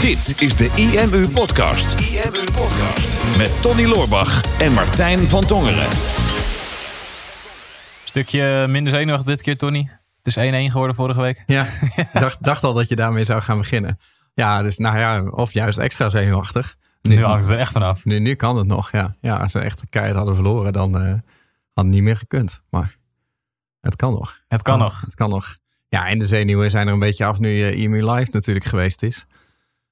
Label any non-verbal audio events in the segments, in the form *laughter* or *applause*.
Dit is de IMU Podcast. IMU Podcast. Met Tony Loorbach en Martijn van Tongeren. Stukje minder zenuwachtig dit keer, Tony. Het is 1-1 geworden vorige week. Ja, *laughs* ik dacht, dacht al dat je daarmee zou gaan beginnen. Ja, dus nou ja, of juist extra zenuwachtig. Nu hangt het er echt vanaf. Nu, nu kan het nog, ja. Ja, als ze echt de keihard hadden verloren, dan eh, had het niet meer gekund. Maar het kan nog. Het kan nog. Het kan nog. Ja, en de zenuwen zijn er een beetje af nu uh, EMU Live natuurlijk geweest is.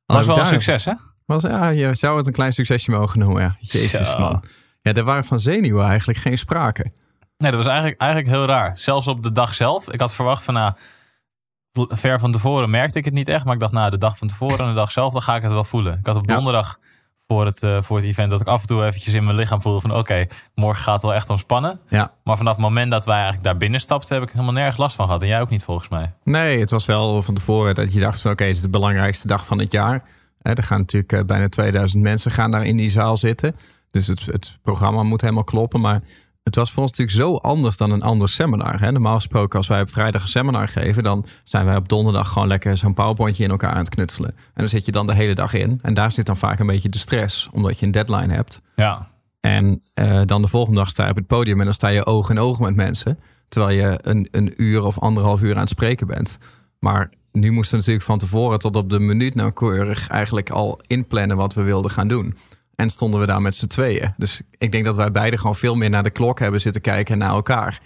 Dat was wel een succes, hè? Was, ja, je zou het een klein succesje mogen noemen, ja. Jezus, Zo. man. Ja, er waren van zenuwen eigenlijk geen sprake. Nee, dat was eigenlijk, eigenlijk heel raar. Zelfs op de dag zelf. Ik had verwacht van, nou, ver van tevoren merkte ik het niet echt. Maar ik dacht, nou, de dag van tevoren en de dag zelf, dan ga ik het wel voelen. Ik had op Ja. Voor het, eh, voor het event dat ik af en toe eventjes in mijn lichaam voelde van, oké, morgen gaat het wel echt ontspannen. Ja. Maar vanaf het moment dat wij eigenlijk daar binnen stapten, heb ik helemaal nergens last van gehad. En jij ook niet, volgens mij. Nee, het was wel van tevoren dat je dacht van oké, het is de belangrijkste dag van het jaar. Hè, er gaan natuurlijk eh, bijna 2000 mensen gaan daar in die zaal zitten. Dus het, het programma moet helemaal kloppen. Maar het was voor ons natuurlijk zo anders dan een ander seminar. Hè. Normaal gesproken als wij op vrijdag een seminar geven... dan zijn wij op donderdag gewoon lekker zo'n powerpointje in elkaar aan het knutselen. En dan zit je dan de hele dag in. En daar zit dan vaak een beetje de stress, omdat je een deadline hebt. Ja, En eh, dan de volgende dag sta je op het podium en dan sta je oog in oog met mensen. Terwijl je een, een uur of anderhalf uur aan het spreken bent. Maar nu moesten we natuurlijk van tevoren tot op de minuut nauwkeurig eigenlijk al inplannen wat we wilden gaan doen. En stonden we daar met z'n tweeën. Dus ik denk dat wij beiden gewoon veel meer naar de klok hebben zitten kijken en naar elkaar.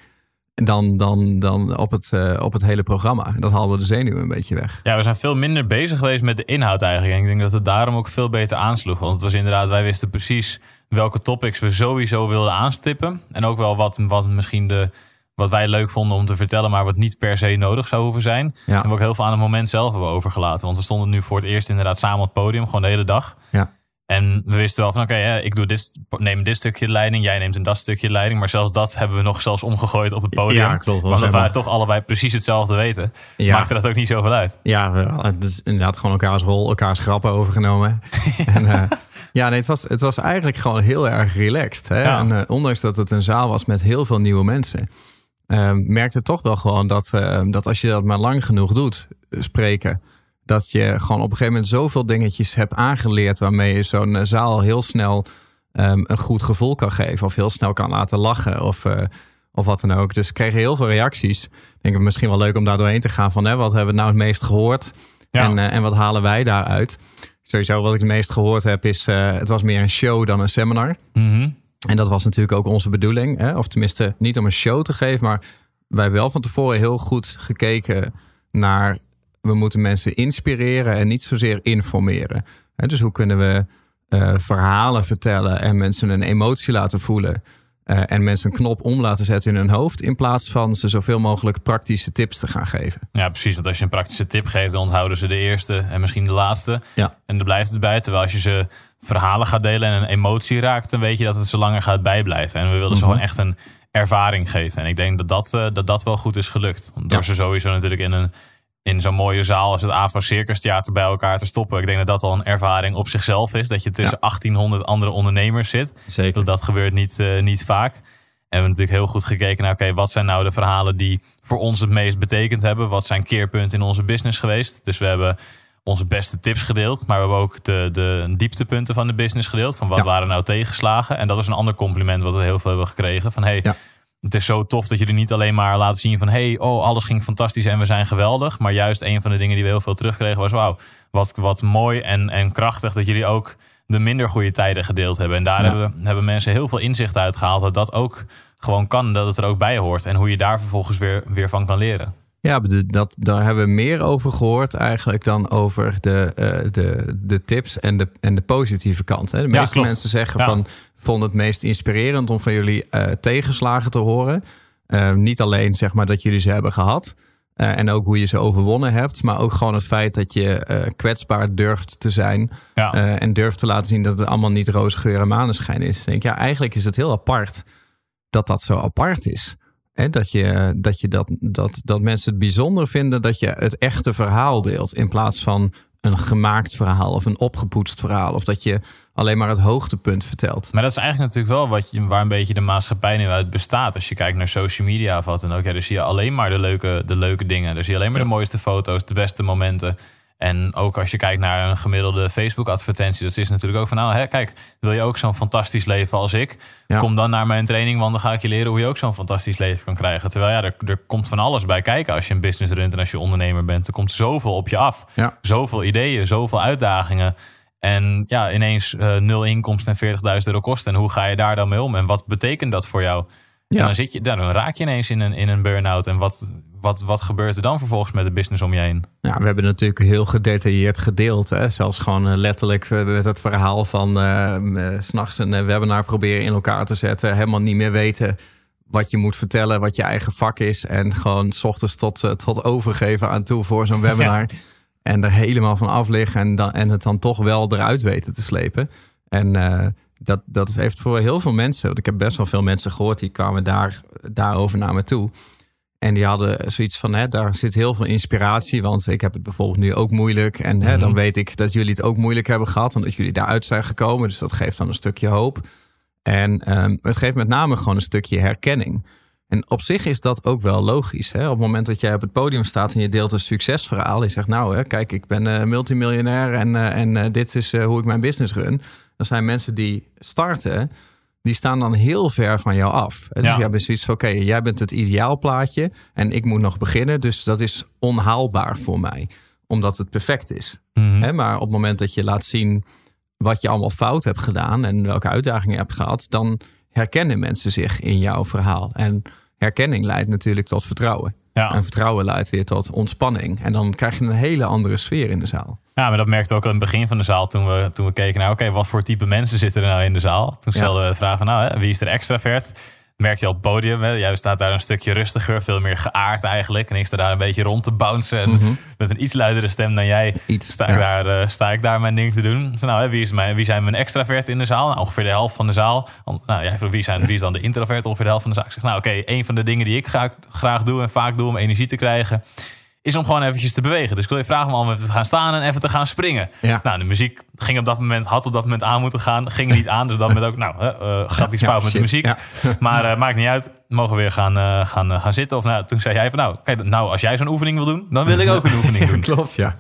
Dan, dan, dan op, het, eh, op het hele programma. Dat haalde de zenuwen een beetje weg. Ja, we zijn veel minder bezig geweest met de inhoud eigenlijk. En ik denk dat het daarom ook veel beter aansloeg. Want het was inderdaad, wij wisten precies welke topics we sowieso wilden aanstippen. En ook wel wat, wat misschien de, wat wij leuk vonden om te vertellen, maar wat niet per se nodig zou hoeven zijn. En we hebben ook heel veel aan het moment zelf hebben overgelaten. Want we stonden nu voor het eerst inderdaad samen op het podium, gewoon de hele dag. Ja. En we wisten wel van, oké, hè, ik doe dit, neem dit stukje leiding, jij neemt een dat stukje leiding. Maar zelfs dat hebben we nog zelfs omgegooid op het podium. Ja, klopt. Maar omdat wij helemaal- toch allebei precies hetzelfde weten, Ja. maakte dat ook niet zoveel uit. Ja, het is inderdaad gewoon elkaars rol, elkaars grappen overgenomen. *laughs* en, eh, ja, nee, het was, het was eigenlijk gewoon heel erg relaxed. Hè? Ja. En, eh, ondanks dat het een zaal was met heel veel nieuwe mensen, eh, merkte toch wel gewoon dat, eh, dat als je dat maar lang genoeg doet, eh, spreken, dat je gewoon op een gegeven moment zoveel dingetjes hebt aangeleerd waarmee je zo'n eh, zaal heel snel ehm, een goed gevoel kan geven of heel snel kan laten lachen of, eh, of wat dan ook. Dus we kregen heel veel reacties. Ik denk het misschien wel leuk om daar doorheen te gaan van hè, wat hebben we nou het meest gehoord Ja. en, eh, en wat halen wij daaruit. Sowieso wat ik het meest gehoord heb is, het was meer een show dan een seminar. Mhm. En dat was natuurlijk ook onze bedoeling. Hè? Of tenminste, niet om een show te geven, maar wij hebben wel van tevoren heel goed gekeken naar. We moeten mensen inspireren en niet zozeer informeren. Hè, dus hoe kunnen we eh, verhalen vertellen en mensen een emotie laten voelen. eh, en mensen een knop om laten zetten in hun hoofd. In plaats van ze zoveel mogelijk praktische tips te gaan geven. Ja, precies. Want als je een praktische tip geeft, dan onthouden ze de eerste en misschien de laatste. Ja. En er blijft het bij. Terwijl als je ze verhalen gaat delen en een emotie raakt, dan weet je dat het zo langer gaat bijblijven. En we wilden ze Mhm. gewoon echt een ervaring geven. En ik denk dat dat, eh, dat, dat wel goed is gelukt. Door Ja. ze sowieso natuurlijk in een in zo'n mooie zaal als het Afro Circus Theater bij elkaar te stoppen. Ik denk dat dat al een ervaring op zichzelf is. Dat je tussen 1800 andere ondernemers zit. Zeker. Dat gebeurt niet, eh, niet vaak. En we hebben natuurlijk heel goed gekeken naar, oké, wat zijn nou de verhalen die voor ons het meest betekend hebben? Wat zijn keerpunten in onze business geweest? Dus we hebben onze beste tips gedeeld, maar we hebben ook de, de dieptepunten van de business gedeeld. Van wat Ja. waren nou tegenslagen? En dat is een ander compliment wat we heel veel hebben gekregen. Van hey, Ja. Het is zo tof dat jullie niet alleen maar laten zien van hey, oh, alles ging fantastisch en we zijn geweldig. Maar juist een van de dingen die we heel veel terugkregen was wauw, wat, wat mooi en, en krachtig dat jullie ook de minder goede tijden gedeeld hebben. En daar Ja. hebben, hebben mensen heel veel inzicht uit gehaald dat dat ook gewoon kan, dat het er ook bij hoort. En hoe je daar vervolgens weer, weer van kan leren. Ja, dat, daar hebben we meer over gehoord eigenlijk dan over de, eh, de, de tips en de, en de positieve kant. Hè. De meeste mensen zeggen Ja. van, vonden het meest inspirerend om van jullie eh, tegenslagen te horen. Eh, niet alleen zeg maar dat jullie ze hebben gehad eh, en ook hoe je ze overwonnen hebt, maar ook gewoon het feit dat je kwetsbaar durft te zijn Ja, en durft te laten zien dat het allemaal niet roze geur en maneschijn is. Ik denk, ja, eigenlijk is het heel apart dat dat zo apart is. Hè, dat, je, dat, je dat, dat, dat mensen het bijzonder vinden dat je het echte verhaal deelt. In plaats van een gemaakt verhaal of een opgepoetst verhaal. Of dat je alleen maar het hoogtepunt vertelt. Maar dat is eigenlijk natuurlijk wel wat je, waar een beetje de maatschappij nu uit bestaat. Als je kijkt naar social media of wat dan ook. Ja, dan zie je alleen maar de leuke, de leuke dingen. Dan zie je alleen maar de mooiste foto's, de beste momenten. En ook als je kijkt naar een gemiddelde Facebook-advertentie, dat is natuurlijk ook van, nou, hè, kijk, wil je ook zo'n fantastisch leven als ik? Kom dan naar mijn training, want dan ga ik je leren hoe je ook zo'n fantastisch leven kan krijgen. Terwijl ja, er, er komt van alles bij kijken als je een business runt en als je ondernemer bent. Er komt zoveel op je af. Ja. Zoveel ideeën, zoveel uitdagingen. En ja, ineens uh, nul inkomsten en 40.000 euro kosten. En hoe ga je daar dan mee om? En wat betekent dat voor jou? Ja. En dan, zit je, dan raak je ineens in een, in een burn-out. En wat, wat, wat gebeurt er dan vervolgens met de business om je heen? Ja, we hebben natuurlijk heel gedetailleerd gedeeld. Hè? Zelfs gewoon uh, letterlijk uh, met het verhaal van uh, s s'nachts een webinar proberen in elkaar te zetten. Helemaal niet meer weten wat je moet vertellen, wat je eigen vak is. En gewoon s ochtends tot, tot overgeven aan toe voor zo'n *laughs* webinar. Ja. En er helemaal van af liggen en, dan, en het dan toch wel eruit weten te slepen. En dat, dat heeft voor heel veel mensen, want ik heb best wel veel mensen gehoord die kwamen daar, daarover naar me toe. En die hadden zoiets van, hè, daar zit heel veel inspiratie, want ik heb het bijvoorbeeld nu ook moeilijk. En hè, dan mhm. weet ik dat jullie het ook moeilijk hebben gehad, omdat jullie daaruit zijn gekomen. Dus dat geeft dan een stukje hoop. En um, het geeft met name gewoon een stukje herkenning. En op zich is dat ook wel logisch. Hè? Op het moment dat jij op het podium staat en je deelt een succesverhaal. Je zegt, nou, hè, kijk, ik ben uh, multimiljonair en, uh, en uh, dit is hoe ik mijn business run. Dan zijn mensen die starten, die staan dan heel ver van jou af. Dus ja. je hebt zoiets van, oké, jij bent het ideaalplaatje en ik moet nog beginnen. Dus dat is onhaalbaar voor mij, omdat het perfect is. Mm Maar op het moment dat je laat zien wat je allemaal fout hebt gedaan en welke uitdagingen je hebt gehad, dan herkennen mensen zich in jouw verhaal. En herkenning leidt natuurlijk tot vertrouwen. Ja. En vertrouwen leidt weer tot ontspanning. En dan krijg je een hele andere sfeer in de zaal. Ja, maar dat merkte ook aan het begin van de zaal toen we, toen we keken naar, oké, wat voor type mensen zitten er nou in de zaal? Toen stelden we de vraag van, nou, hè, wie is er extravert? merk je op het podium. Hè? Jij staat daar een stukje rustiger, veel meer geaard eigenlijk. En ik sta daar een beetje rond te bouncen. En Mhm. met een iets luidere stem dan jij Iets, sta, ja. ik daar, eh, sta ik daar mijn ding te doen. Nou, hè, wie, is mijn, wie zijn mijn extravert in de zaal? Nou, ongeveer de helft van de zaal. Nou, jij vroeg, wie, zijn, wie is dan de introvert? Ongeveer de helft van de zaal. Ik zeg, nou oké, een van de dingen die ik graag, graag doe en vaak doe om energie te krijgen... is om gewoon eventjes te bewegen. Dus ik wil je vragen om even te gaan staan en even te gaan springen. Ja. Nou, de muziek ging op dat moment, had op dat moment aan moeten gaan. Ging niet aan, dus op dat moment ook, nou, eh, gaat iets Ja, fout met de muziek. Ja. *laughs* Maar eh, maakt niet uit. Mogen we weer gaan, eh, gaan, gaan zitten. Of nou, toen zei jij van nou, kijk, nou, als jij zo'n oefening wil doen, dan wil ik ook een oefening doen. *laughs* Klopt, ja.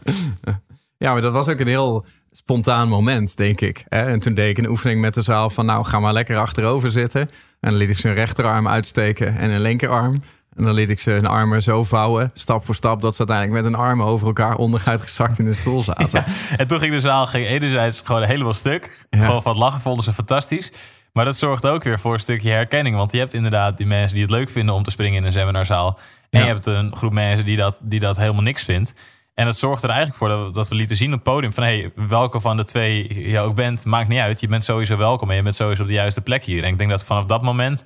Ja, maar dat was ook een heel spontaan moment, denk ik. En toen deed ik een oefening met de zaal van... nou, ga maar lekker achterover zitten. En dan liet ik zijn rechterarm uitsteken en een linkerarm. En dan liet ik ze hun armen zo vouwen, stap voor stap... dat ze uiteindelijk met hun armen over elkaar onderuit gezakt in de stoel zaten. *laughs* Ja. En toen ging de zaal ging enerzijds gewoon helemaal stuk. Ja. Gewoon van het lachen vonden ze fantastisch. Maar dat zorgt ook weer voor een stukje herkenning. Want je hebt inderdaad die mensen die het leuk vinden om te springen in een seminarzaal. En Ja. je hebt een groep mensen die dat, die dat helemaal niks vindt. En dat zorgt er eigenlijk voor dat we, dat we lieten zien op het podium van hey, welke van de twee je ook bent, maakt niet uit. Je bent sowieso welkom en je bent sowieso op de juiste plek hier. En ik denk dat vanaf dat moment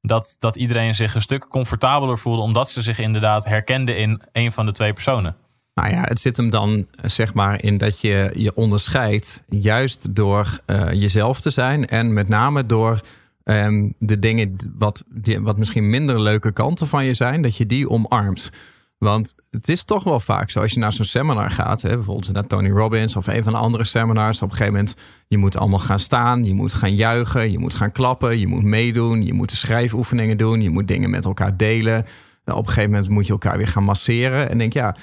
dat, dat iedereen zich een stuk comfortabeler voelde, omdat ze zich inderdaad herkenden in een van de twee personen. Nou ja, het zit hem dan zeg maar in dat je je onderscheidt... juist door eh, jezelf te zijn en met name door... ehm, de dingen wat, wat misschien minder leuke kanten van je zijn, dat je die omarmt. Want het is toch wel vaak zo als je naar zo'n seminar gaat, hè, bijvoorbeeld naar Tony Robbins of een van de andere seminars. Op een gegeven moment, je moet allemaal gaan staan, je moet gaan juichen, je moet gaan klappen, je moet meedoen, je moet de schrijfoefeningen doen, je moet dingen met elkaar delen. Nou, op een gegeven moment moet je elkaar weer gaan masseren. En denk, ja,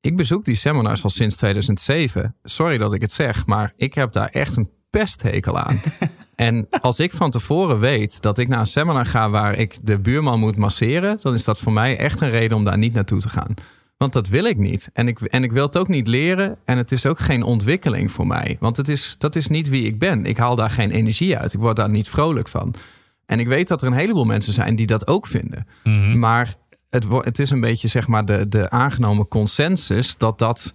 ik bezoek die seminars al sinds 2007. Sorry dat ik het zeg, maar ik heb daar echt een pesthekel aan. *laughs* En als ik van tevoren weet dat ik naar een seminar ga waar ik de buurman moet masseren, dan is dat voor mij echt een reden om daar niet naartoe te gaan. Want dat wil ik niet. En ik, en ik wil het ook niet leren. En het is ook geen ontwikkeling voor mij. Want het is, dat is niet wie ik ben. Ik haal daar geen energie uit. Ik word daar niet vrolijk van. En ik weet dat er een heleboel mensen zijn die dat ook vinden. Mhm. Maar het, het is een beetje zeg maar de, de aangenomen consensus dat dat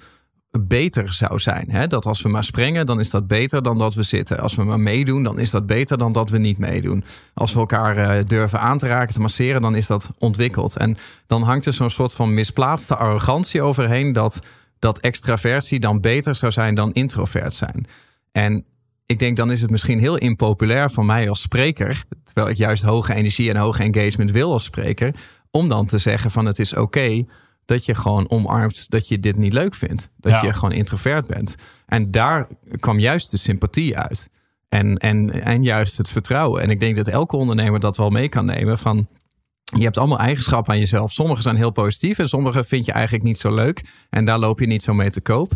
beter zou zijn. Hè? Dat als we maar springen, dan is dat beter dan dat we zitten. Als we maar meedoen, dan is dat beter dan dat we niet meedoen. Als we elkaar eh, durven aan te raken, te masseren, dan is dat ontwikkeld. En dan hangt er zo'n soort van misplaatste arrogantie overheen dat, dat extraversie dan beter zou zijn dan introvert zijn. En ik denk dan is het misschien heel impopulair van mij als spreker, terwijl ik juist hoge energie en hoge engagement wil als spreker, om dan te zeggen van het is oké dat je gewoon omarmt dat je dit niet leuk vindt. Dat Ja. je gewoon introvert bent. En daar kwam juist de sympathie uit. En, en, en juist het vertrouwen. En ik denk dat elke ondernemer dat wel mee kan nemen van... Je hebt allemaal eigenschappen aan jezelf. Sommige zijn heel positief en sommige vind je eigenlijk niet zo leuk. En daar loop je niet zo mee te koop.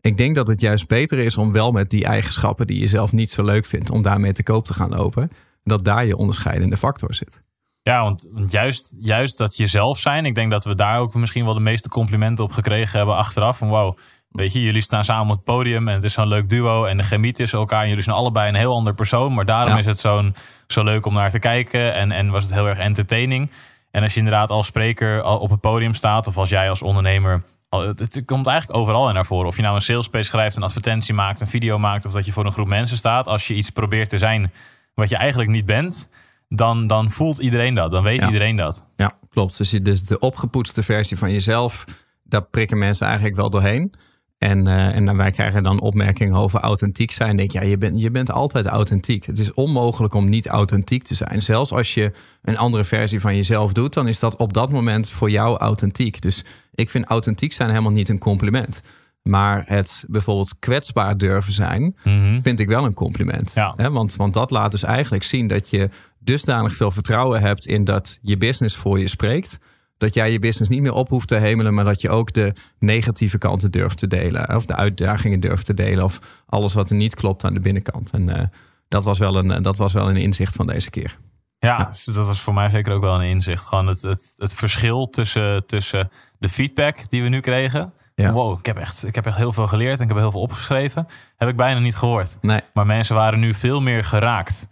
Ik denk dat het juist beter is om wel met die eigenschappen die je zelf niet zo leuk vindt, om daarmee te koop te gaan lopen. Dat daar je onderscheidende factor zit. Ja, want, juist, juist dat jezelf zijn. Ik denk dat we daar ook misschien wel de meeste complimenten op gekregen hebben achteraf. Van wow, weet je, jullie staan samen op het podium en het is zo'n leuk duo. En de chemie tussen elkaar. En jullie zijn allebei een heel ander persoon. Maar daarom is het zo'n zo leuk om naar te kijken. En, en was het heel erg entertaining. En als je inderdaad als spreker op het podium staat. Of als jij als ondernemer het, komt eigenlijk overal in naar voren. Of je nou een salespage schrijft, een advertentie maakt, een video maakt, of dat je voor een groep mensen staat. Als je iets probeert te zijn wat je eigenlijk niet bent, dan, dan voelt iedereen dat. Dan weet iedereen dat. Ja, klopt. Dus, je, dus de opgepoetste versie van jezelf, daar prikken mensen eigenlijk wel doorheen. En, uh, en wij krijgen dan opmerkingen over authentiek zijn. denk ja, je bent, je bent altijd authentiek. Het is onmogelijk om niet authentiek te zijn. Zelfs als je een andere versie van jezelf doet, dan is dat op dat moment voor jou authentiek. Dus ik vind authentiek zijn helemaal niet een compliment. Maar het bijvoorbeeld kwetsbaar durven zijn, mhm. vind ik wel een compliment. Ja. want, want dat laat dus eigenlijk zien dat je dusdanig veel vertrouwen hebt in dat je business voor je spreekt. Dat jij je business niet meer op hoeft te hemelen, maar dat je ook de negatieve kanten durft te delen. Of de uitdagingen durft te delen. Of alles wat er niet klopt aan de binnenkant. En uh, dat, was wel een, dat was wel een inzicht van deze keer. Ja, dus dat was voor mij zeker ook wel een inzicht. Gewoon het, het, het verschil tussen, tussen de feedback die we nu kregen. Wow, ik heb, echt, ik heb echt heel veel geleerd en ik heb heel veel opgeschreven. Heb ik bijna niet gehoord. Nee. Maar mensen waren nu veel meer geraakt.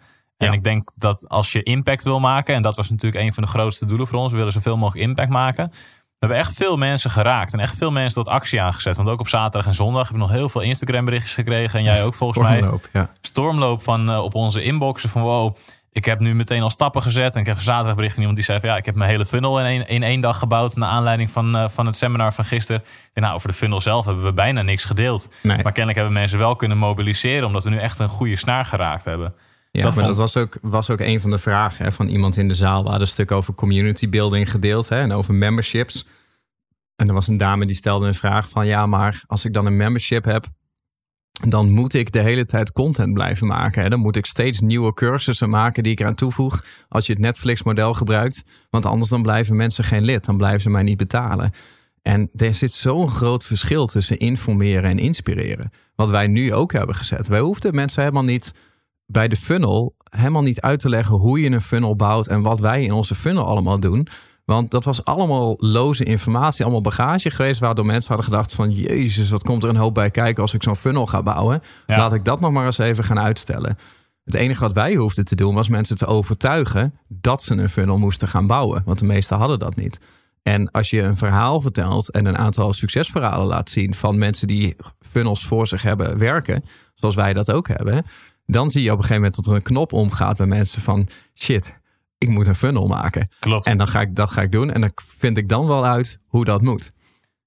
En ik denk dat als je impact wil maken, en dat was natuurlijk een van de grootste doelen voor ons, we willen zoveel mogelijk impact maken. We hebben echt veel mensen geraakt en echt veel mensen tot actie aangezet. Want ook op zaterdag en zondag heb ik nog heel veel Instagram berichtjes gekregen. En jij ook volgens Stormloop, mij. Ja. Stormloop van, uh, op onze inboxen van wow, ik heb nu meteen al stappen gezet. En ik heb een zaterdag bericht van iemand die zei van ja, ik heb mijn hele funnel in één, in één dag gebouwd. Naar aanleiding van, uh, van het seminar van gisteren. En nou, over de funnel zelf hebben we bijna niks gedeeld. Maar kennelijk hebben mensen wel kunnen mobiliseren. Omdat we nu echt een goede snaar geraakt hebben. Ja, dat maar dat was ook, was ook een van de vragen hè, van iemand in de zaal. We hadden een stuk over community building gedeeld hè, en over memberships. En er was een dame die stelde een vraag van... ja, maar als ik dan een membership heb... dan moet ik de hele tijd content blijven maken. Hè? Dan moet ik steeds nieuwe cursussen maken die ik eraan toevoeg... als je het Netflix-model gebruikt. Want anders dan blijven mensen geen lid. Dan blijven ze mij niet betalen. En er zit zo'n groot verschil tussen informeren en inspireren. Wat wij nu ook hebben gezet. Wij hoefden mensen helemaal niet bij de funnel helemaal niet uit te leggen hoe je een funnel bouwt en wat wij in onze funnel allemaal doen. Want dat was allemaal loze informatie, allemaal bagage geweest, waardoor mensen hadden gedacht van Jezus, wat komt er een hoop bij kijken als ik zo'n funnel ga bouwen. Laat ik dat nog maar eens even gaan uitstellen. Het enige wat wij hoefden te doen was mensen te overtuigen dat ze een funnel moesten gaan bouwen. Want de meesten hadden dat niet. En als je een verhaal vertelt en een aantal succesverhalen laat zien van mensen die funnels voor zich hebben werken, zoals wij dat ook hebben, dan zie je op een gegeven moment dat er een knop omgaat bij mensen van shit, ik moet een funnel maken. Klopt. En dan ga ik dat ga ik doen en dan vind ik dan wel uit hoe dat moet.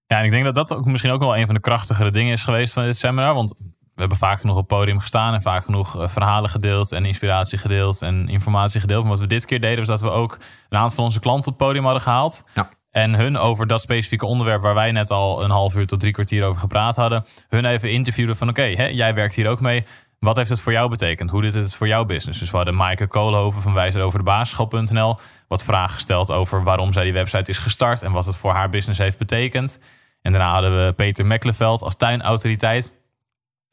Ja, en ik denk dat dat ook misschien ook wel een van de krachtigere dingen is geweest van dit seminar. Want we hebben vaak genoeg op het podium gestaan en vaak genoeg eh, verhalen gedeeld en inspiratie gedeeld en informatie gedeeld. Maar wat we dit keer deden was dat we ook een aantal van onze klanten op het podium hadden gehaald. Ja. En hun over dat specifieke onderwerp waar wij net al een half uur tot drie kwartier over gepraat hadden. Hun even interviewden van oké, jij werkt hier ook mee. Wat heeft het voor jou betekend? Hoe dit het voor jouw business? Dus we hadden Maaike Koolhoven van Wijzer over de basisschool.nl wat vragen gesteld over waarom zij die website is gestart en wat het voor haar business heeft betekend. En daarna hadden we Peter Mekkeleveld als tuinautoriteit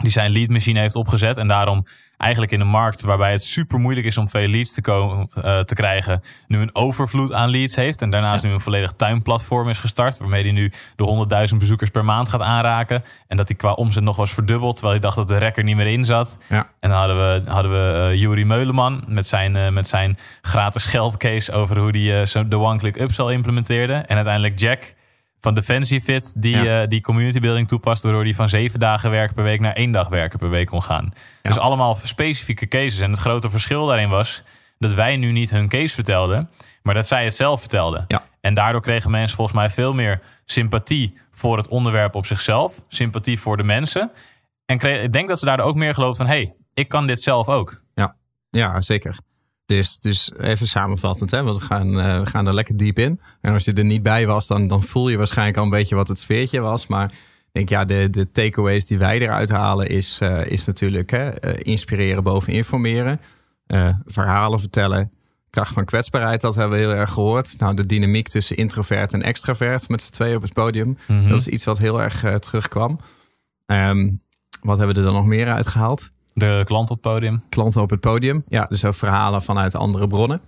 die zijn lead machine heeft opgezet en daarom eigenlijk in een markt waarbij het super moeilijk is om veel leads te, komen, uh, te krijgen, nu een overvloed aan leads heeft. En daarnaast nu een volledig tuinplatform is gestart, waarmee hij nu de 100.000 bezoekers per maand gaat aanraken. En dat hij qua omzet nog was verdubbeld, terwijl hij dacht dat de rekker niet meer in zat. Ja. En dan hadden we, hadden we uh, Juri Meuleman met zijn, uh, met zijn gratis geldcase over hoe hij de one-click upsell implementeerde. En uiteindelijk Jack van Defensie Fit die, ja. uh, die community building toepast, waardoor die van zeven dagen werken per week naar één dag werken per week kon gaan. Dus allemaal specifieke cases. En het grote verschil daarin was dat wij nu niet hun case vertelden, maar dat zij het zelf vertelden. Ja. En daardoor kregen mensen volgens mij veel meer sympathie voor het onderwerp op zichzelf, sympathie voor de mensen. En kreeg, ik denk dat ze daardoor ook meer geloofden van, hé, hey, ik kan dit zelf ook. Ja, ja zeker. Dus, dus even samenvattend, hè? want we gaan, uh, we gaan er lekker diep in. En als je er niet bij was, dan, dan voel je waarschijnlijk al een beetje wat het sfeertje was. Maar ik denk, ja, de, de takeaways die wij eruit halen is, uh, is natuurlijk hè, uh, inspireren boven informeren. verhalen vertellen. Kracht van kwetsbaarheid, dat hebben we heel erg gehoord. Nou, de dynamiek tussen introvert en extravert met z'n tweeën op het podium. Mhm. Dat is iets wat heel erg terugkwam. Ehm, wat hebben we er dan nog meer uitgehaald? De klant op het podium. Klanten op het podium. Ja, dus ook verhalen vanuit andere bronnen.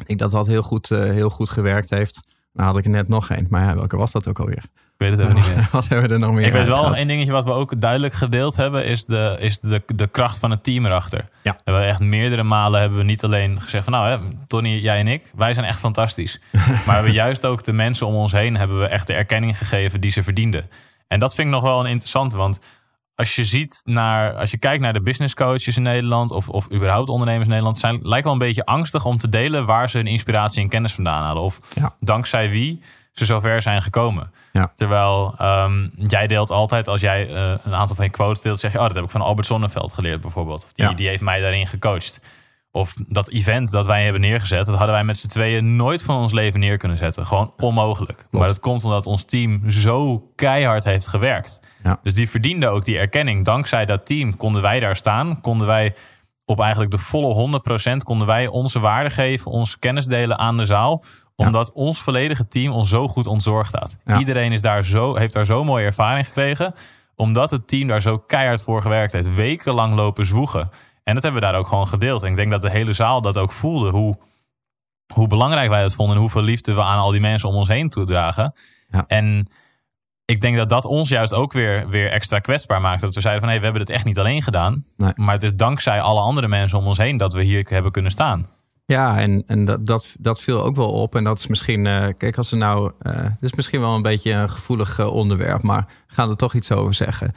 Ik denk dat dat heel goed, uh, heel goed gewerkt heeft. Nou had ik er net nog één. Maar ja, welke was dat ook alweer? Ik weet het even niet meer. *laughs* wat hebben we er nog meer Ik weet wel één dingetje wat we ook duidelijk gedeeld hebben... is de, is de, de kracht van het team erachter. Ja. We hebben echt meerdere malen hebben we niet alleen gezegd van... nou, hè, Tony, jij en ik, wij zijn echt fantastisch. *laughs* maar we hebben juist ook de mensen om ons heen... hebben we echt de erkenning gegeven die ze verdienden. En dat vind ik nog wel een interessante, want als je ziet naar, als je kijkt naar de business coaches in Nederland of, of überhaupt ondernemers in Nederland, zijn lijken wel een beetje angstig om te delen waar ze hun inspiratie en kennis vandaan halen. Of dankzij wie ze zover zijn gekomen. Ja. Terwijl um, jij deelt altijd, als jij uh, een aantal van je quotes deelt, zeg je, oh, dat heb ik van Albert Sonneveld geleerd bijvoorbeeld. Die, Ja. die heeft mij daarin gecoacht. Of dat event dat wij hebben neergezet, dat hadden wij met z'n tweeën nooit van ons leven neer kunnen zetten. Gewoon onmogelijk. Maar dat komt omdat ons team zo keihard heeft gewerkt. Ja. Dus die verdiende ook die erkenning. Dankzij dat team konden wij daar staan. Konden wij op eigenlijk de volle 100% konden wij onze waarde geven, onze kennis delen aan de zaal. Omdat ons volledige team ons zo goed ontzorgd had. Ja. Iedereen is daar zo, heeft daar zo mooie ervaring gekregen. Omdat het team daar zo keihard voor gewerkt heeft. Wekenlang lopen zwoegen. En dat hebben we daar ook gewoon gedeeld. En ik denk dat de hele zaal dat ook voelde. Hoe, hoe belangrijk wij dat vonden. En hoeveel liefde we aan al die mensen om ons heen toedragen. Ja. En ik denk dat dat ons juist ook weer, weer extra kwetsbaar maakt. Dat we zeiden van hé, we hebben het echt niet alleen gedaan. Nee. Maar het is dankzij alle andere mensen om ons heen dat we hier hebben kunnen staan. Ja, en, en dat, dat, dat viel ook wel op. En dat is misschien, eh, kijk, als er nou, eh dit is misschien wel een beetje een gevoelig eh, onderwerp, maar gaan er toch iets over zeggen.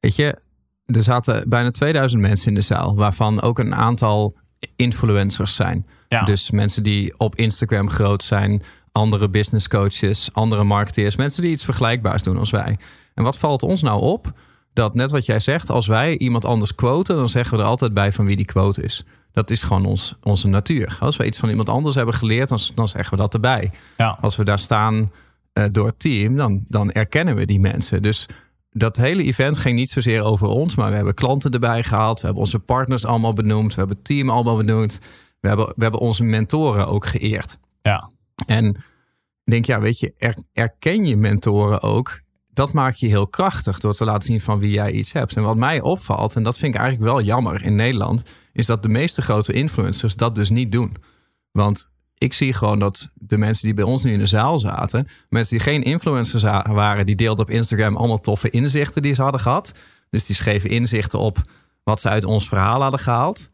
Weet je, er zaten bijna 2000 mensen in de zaal, waarvan ook een aantal influencers zijn. Ja. Dus mensen die op Instagram groot zijn, andere business coaches, andere marketeers, mensen die iets vergelijkbaars doen als wij. En wat valt ons nou op? Dat net wat jij zegt, als wij iemand anders quoten, dan zeggen we er altijd bij van wie die quote is. Dat is gewoon ons, onze natuur. Als we iets van iemand anders hebben geleerd, dan, dan zeggen we dat erbij. Ja. Als we daar staan eh, door het team, dan, dan erkennen we die mensen. Dus dat hele event ging niet zozeer over ons, maar we hebben klanten erbij gehaald. We hebben onze partners allemaal benoemd. We hebben het team allemaal benoemd. We hebben, we hebben onze mentoren ook geëerd. Ja. En ik denk, ja, weet je, er, erken je mentoren ook. Dat maakt je heel krachtig door te laten zien van wie jij iets hebt. En wat mij opvalt, en dat vind ik eigenlijk wel jammer in Nederland, is dat de meeste grote influencers dat dus niet doen. Want ik zie gewoon dat de mensen die bij ons nu in de zaal zaten, mensen die geen influencers waren, die deelden op Instagram allemaal toffe inzichten die ze hadden gehad. Dus die schreven inzichten op wat ze uit ons verhaal hadden gehaald.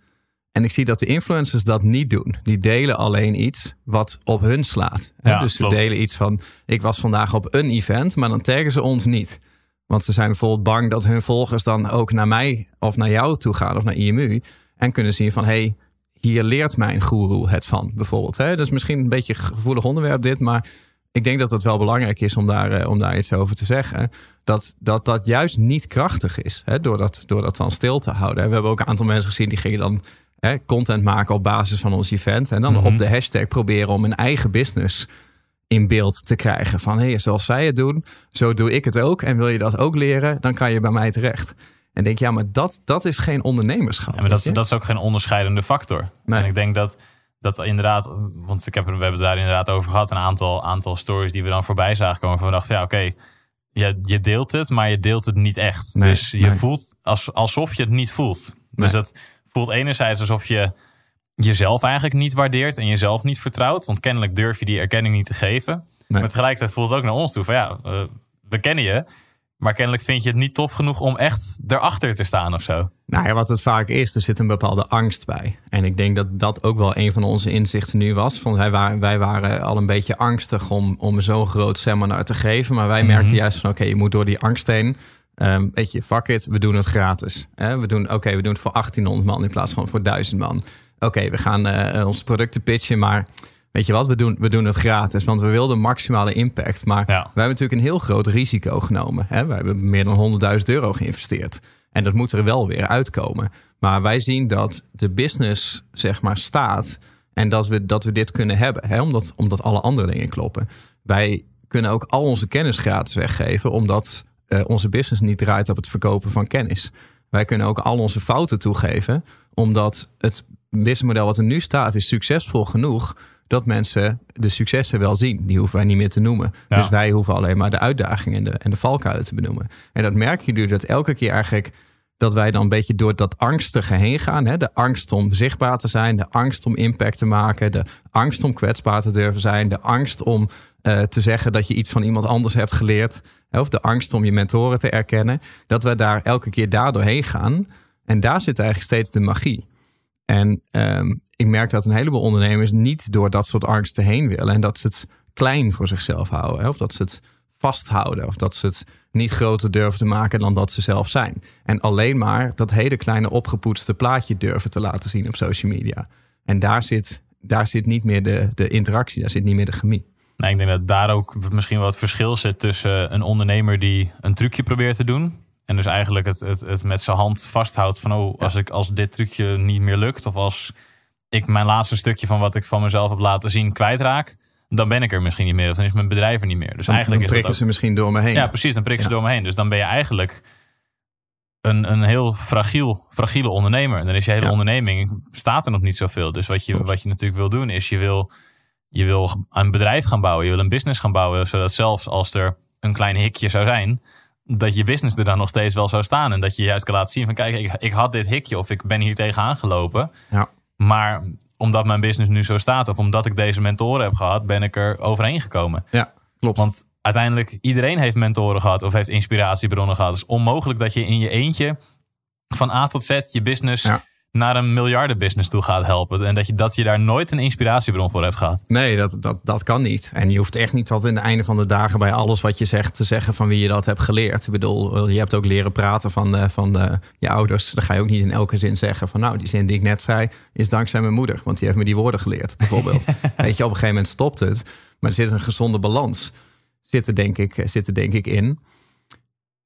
En ik zie dat de influencers dat niet doen. Die delen alleen iets wat op hun slaat. Ja, dus ze klopt. delen iets van: ik was vandaag op een event, maar dan taggen ze ons niet. Want ze zijn bijvoorbeeld bang dat hun volgers dan ook naar mij of naar jou toe gaan of naar IMU. En kunnen zien van: hey, hier leert mijn goeroe het van, bijvoorbeeld. Hè? Dat is misschien een beetje een gevoelig onderwerp, dit, maar ik denk dat het wel belangrijk is om daar, eh, om daar iets over te zeggen. Dat dat, dat juist niet krachtig is, hè? Door, dat, door dat dan stil te houden. En we hebben ook een aantal mensen gezien die gingen dan hè, content maken op basis van ons event. En dan Mhm. op de hashtag proberen om een eigen business in beeld te krijgen. Van hé, hey, zoals zij het doen, zo doe ik het ook. En wil je dat ook leren, dan kan je bij mij terecht. En denk, ja, maar dat, dat is geen ondernemerschap. Ja, maar dat, is- dat is ook geen onderscheidende factor. Nee. En ik denk dat, dat inderdaad, want ik heb, we hebben het daar inderdaad over gehad, een aantal, aantal stories die we dan voorbij zagen komen. Van we dachten, ja, oké, je, je deelt het, maar je deelt het niet echt. Nee, dus je nee. voelt als, alsof je het niet voelt. Dus dat voelt enerzijds alsof je jezelf eigenlijk niet waardeert en jezelf niet vertrouwt. Want kennelijk durf je die erkenning niet te geven. Maar tegelijkertijd voelt het ook naar ons toe van ja, eh, we kennen je. Maar kennelijk vind je het niet tof genoeg om echt erachter te staan of zo. Nou ja, wat het vaak is, er zit een bepaalde angst bij. En ik denk dat dat ook wel een van onze inzichten nu was. Van wij, waren, wij waren al een beetje angstig om, om zo'n groot seminar te geven. Maar wij merkten juist van oké, je moet door die angst heen. Ehm, weet je, fuck it, we doen het gratis. Hè? We doen, oké, we doen het voor 1800 man in plaats van voor 1000 man. Oké, we gaan eh onze producten pitchen, maar weet je wat, we doen, we doen het gratis. Want we wilden maximale impact. Maar Ja. wij hebben natuurlijk een heel groot risico genomen. Hè? We hebben meer dan 100.000 euro geïnvesteerd. En dat moet er wel weer uitkomen. Maar wij zien dat de business, zeg maar, staat. En dat we, dat we dit kunnen hebben. Hè? Omdat, omdat alle andere dingen kloppen. Wij kunnen ook al onze kennis gratis weggeven. Omdat eh, onze business niet draait op het verkopen van kennis. Wij kunnen ook al onze fouten toegeven. Omdat het businessmodel wat er nu staat is succesvol genoeg. dat mensen de successen wel zien. Die hoeven wij niet meer te noemen. Ja. Dus wij hoeven alleen maar de uitdagingen en de, en de valkuilen te benoemen. En dat merk je nu dat elke keer eigenlijk dat wij dan een beetje door dat angstige heen gaan. Hè? De angst om zichtbaar te zijn, de angst om impact te maken, de angst om kwetsbaar te durven zijn, de angst om eh, te zeggen dat je iets van iemand anders hebt geleerd, hè? of de angst om je mentoren te erkennen. Dat we daar elke keer daardoor heen gaan. En daar zit eigenlijk steeds de magie. En ehm, ik merk dat een heleboel ondernemers niet door dat soort angsten heen willen. En dat ze het klein voor zichzelf houden. Hè? Of dat ze het vasthouden. Of dat ze het niet groter durven te maken dan dat ze zelf zijn. En alleen maar dat hele kleine opgepoetste plaatje durven te laten zien op social media. En daar zit, daar zit niet meer de, de interactie, daar zit niet meer de chemie. Nee, ik denk dat daar ook misschien wel het verschil zit tussen een ondernemer die een trucje probeert te doen. En dus eigenlijk het, het, het met zijn hand vasthoudt van oh, als, ik, als dit trucje niet meer lukt. Of als ik mijn laatste stukje van wat ik van mezelf heb laten zien kwijtraak. Dan ben ik er misschien niet meer. Of dan is mijn bedrijf er niet meer. Dus Dan, eigenlijk dan is dat prikken ook- ze misschien door me heen. Ja, precies. Dan prikken ze door me heen. Dus dan ben je eigenlijk een, een heel fragiel, fragiele ondernemer. En dan is je hele Ja. onderneming, staat er nog niet zoveel. Dus wat je, wat je natuurlijk wil doen, is je wil, je wil een bedrijf gaan bouwen. Je wil een business gaan bouwen. Zodat zelfs als er een klein hikje zou zijn, dat je business er dan nog steeds wel zou staan. En dat je juist kan laten zien van kijk, ik, ik had dit hikje of ik ben hier tegenaan gelopen. Ja. Maar omdat mijn business nu zo staat of omdat ik deze mentoren heb gehad, ben ik er overheen gekomen. Ja, klopt. Want uiteindelijk, iedereen heeft mentoren gehad of heeft inspiratiebronnen gehad. Het is onmogelijk dat je in je eentje van A tot Z je business Ja. Naar een miljardenbusiness toe gaat helpen. En dat je, dat je daar nooit een inspiratiebron voor hebt gehad. Nee, dat, dat, dat kan niet. En je hoeft echt niet tot in het einde van de dagen bij alles wat je zegt te zeggen van wie je dat hebt geleerd. Ik bedoel, je hebt ook leren praten van, eh, van eh, je ouders. Dan ga je ook niet in elke zin zeggen van nou, die zin die ik net zei is dankzij mijn moeder. Want die heeft me die woorden geleerd, *laughs* bijvoorbeeld. Weet je, op een gegeven moment stopt het. Maar er zit een gezonde balans. Zit er denk ik, zit er denk ik in.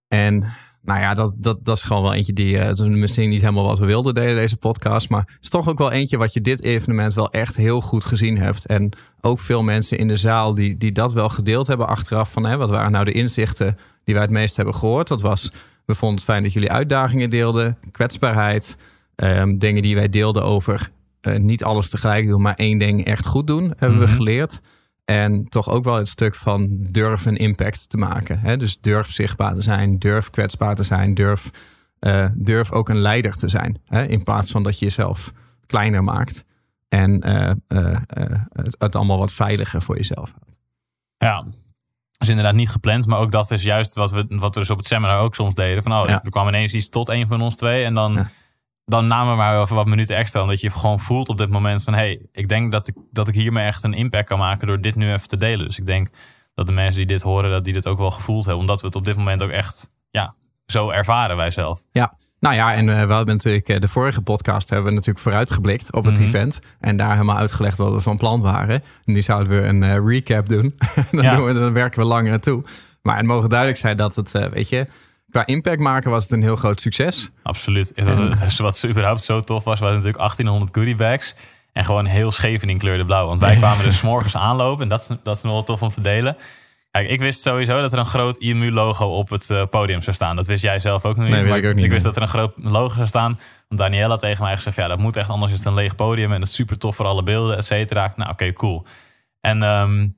En nou ja, dat, dat, dat is gewoon wel eentje die. is misschien niet helemaal wat we wilden delen, deze podcast. Maar het is toch ook wel eentje wat je dit evenement wel echt heel goed gezien hebt. En ook veel mensen in de zaal die, die dat wel gedeeld hebben achteraf. Van hè, wat waren nou de inzichten die wij het meest hebben gehoord? Dat was. We vonden het fijn dat jullie uitdagingen deelden, kwetsbaarheid. ehm, dingen die wij deelden over eh, niet alles tegelijk doen, maar één ding echt goed doen, hebben we Mhm. geleerd. En toch ook wel het stuk van durf een impact te maken. Hè? Dus durf zichtbaar te zijn, durf kwetsbaar te zijn, durf, eh, durf ook een leider te zijn. Hè? In plaats van dat je jezelf kleiner maakt en eh, eh, het- het allemaal wat veiliger voor jezelf houdt. Ja, dat is inderdaad niet gepland. Maar ook dat is juist wat we, wat we dus op het seminar ook soms deden. Van, oh, Ja. er kwam ineens iets tot een van ons twee. En dan, Ja. Dan namen we maar even wat minuten extra. Omdat je gewoon voelt op dit moment van... hey, ik denk dat ik, dat ik hiermee echt een impact kan maken... door dit nu even te delen. Dus ik denk dat de mensen die dit horen... dat die dit ook wel gevoeld hebben. Omdat we het op dit moment ook echt ja, zo ervaren wij zelf. Nou ja, en eh, we hebben natuurlijk eh, de vorige podcast hebben we natuurlijk vooruitgeblikt op het Mhm. event. En daar helemaal uitgelegd wat we van plan waren. En nu zouden we een eh, recap doen. *laughs* dan, Ja. doen we, dan werken we langer naartoe. Maar het mogen duidelijk zijn dat het, weet je, qua impact maken was het een heel groot succes. Absoluut. Het was, het wat überhaupt zo tof was, waren natuurlijk 1800 goodie bags. En gewoon heel Scheveningen kleurde blauw. Want wij *laughs* kwamen dus morgens aanlopen. En dat, is- dat is nog wel tof om te delen. Kijk, ik wist sowieso dat er een groot IMU-logo op het eh, podium zou staan. Dat wist jij zelf ook nog niet. Nee, wist ik ook niet, wist nee. dat er een groot logo zou staan. Want Daniela tegen mij gezegd, ja, dat moet echt anders is het een leeg podium. En dat is super tof voor alle beelden, et cetera. Nou, oké, cool. En ehm,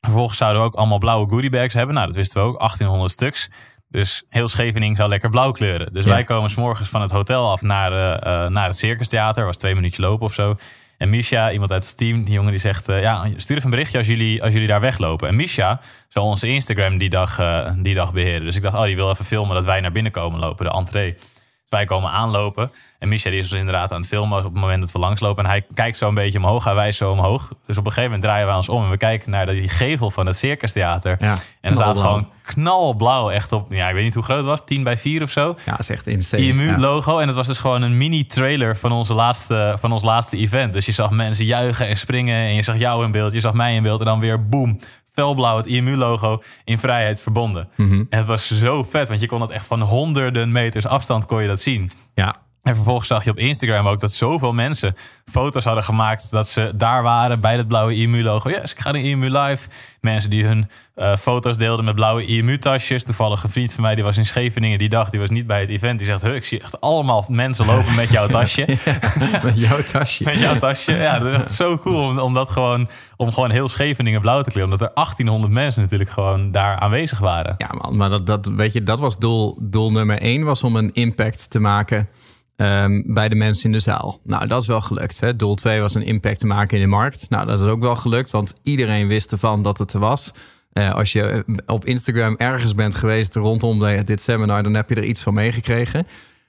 vervolgens zouden we ook allemaal blauwe goodie bags hebben. Nou, dat wisten we ook, 1800 stuks. Dus heel Scheveningen zou lekker blauw kleuren. Dus Ja. wij komen s morgens van het hotel af naar, eh, naar het Circus Theater. Was twee minuutjes lopen of zo. En Misha, iemand uit het team, die jongen die zegt... eh, ja, stuur even een berichtje als jullie, als jullie daar weglopen. En Misha zou onze Instagram die dag, die dag beheren. Dus ik dacht, oh, die wil even filmen dat wij naar binnen komen lopen, de entree. Wij komen aanlopen. En Misha die is dus inderdaad aan het filmen op het moment dat we langslopen. En hij kijkt zo een beetje omhoog, hij wijst zo omhoog. Dus op een gegeven moment draaien we ons om en we kijken naar die gevel van het Circus Theater. Ja, En er staat gewoon knalblauw echt op, ja, ik weet niet hoe groot het was, 10 bij 4 of zo. Ja, is echt insane. IMU Ja. logo. En het was dus gewoon een mini trailer van, onze laatste, van ons laatste event. Dus je zag mensen juichen en springen. En je zag jou in beeld, je zag mij in beeld. En dan weer boom, felblauw het IMU logo in vrijheid verbonden. Mhm. En het was zo vet, want je kon dat echt van honderden meters afstand kon je dat zien. Ja, En vervolgens zag je op Instagram ook dat zoveel mensen foto's hadden gemaakt dat ze daar waren bij het blauwe IMU-logo. Yes, ik ga naar IMU live. Mensen die hun uh, foto's deelden met blauwe IMU-tasjes. Toevallig een vriend van mij die was in Scheveningen die dag, die was niet bij het event. Die zegt, ik zie echt allemaal mensen lopen met jouw tasje. *laughs* met jouw tasje. *laughs* met jouw tasje. Ja, dat is echt zo cool om, om dat gewoon, om gewoon heel Scheveningen blauw te kleuren. Omdat er 1800 mensen natuurlijk gewoon daar aanwezig waren. Ja man, maar dat, dat, weet je, dat was doel, doel nummer één, was om een impact te maken um, bij de mensen in de zaal. Nou, dat is wel gelukt. Hè? Doel 2 was een impact te maken in de markt. Nou, dat is ook wel gelukt, want iedereen wist ervan dat het er was. Uh, als je eh, op Instagram ergens bent geweest rondom dit seminar, dan heb je er iets van meegekregen.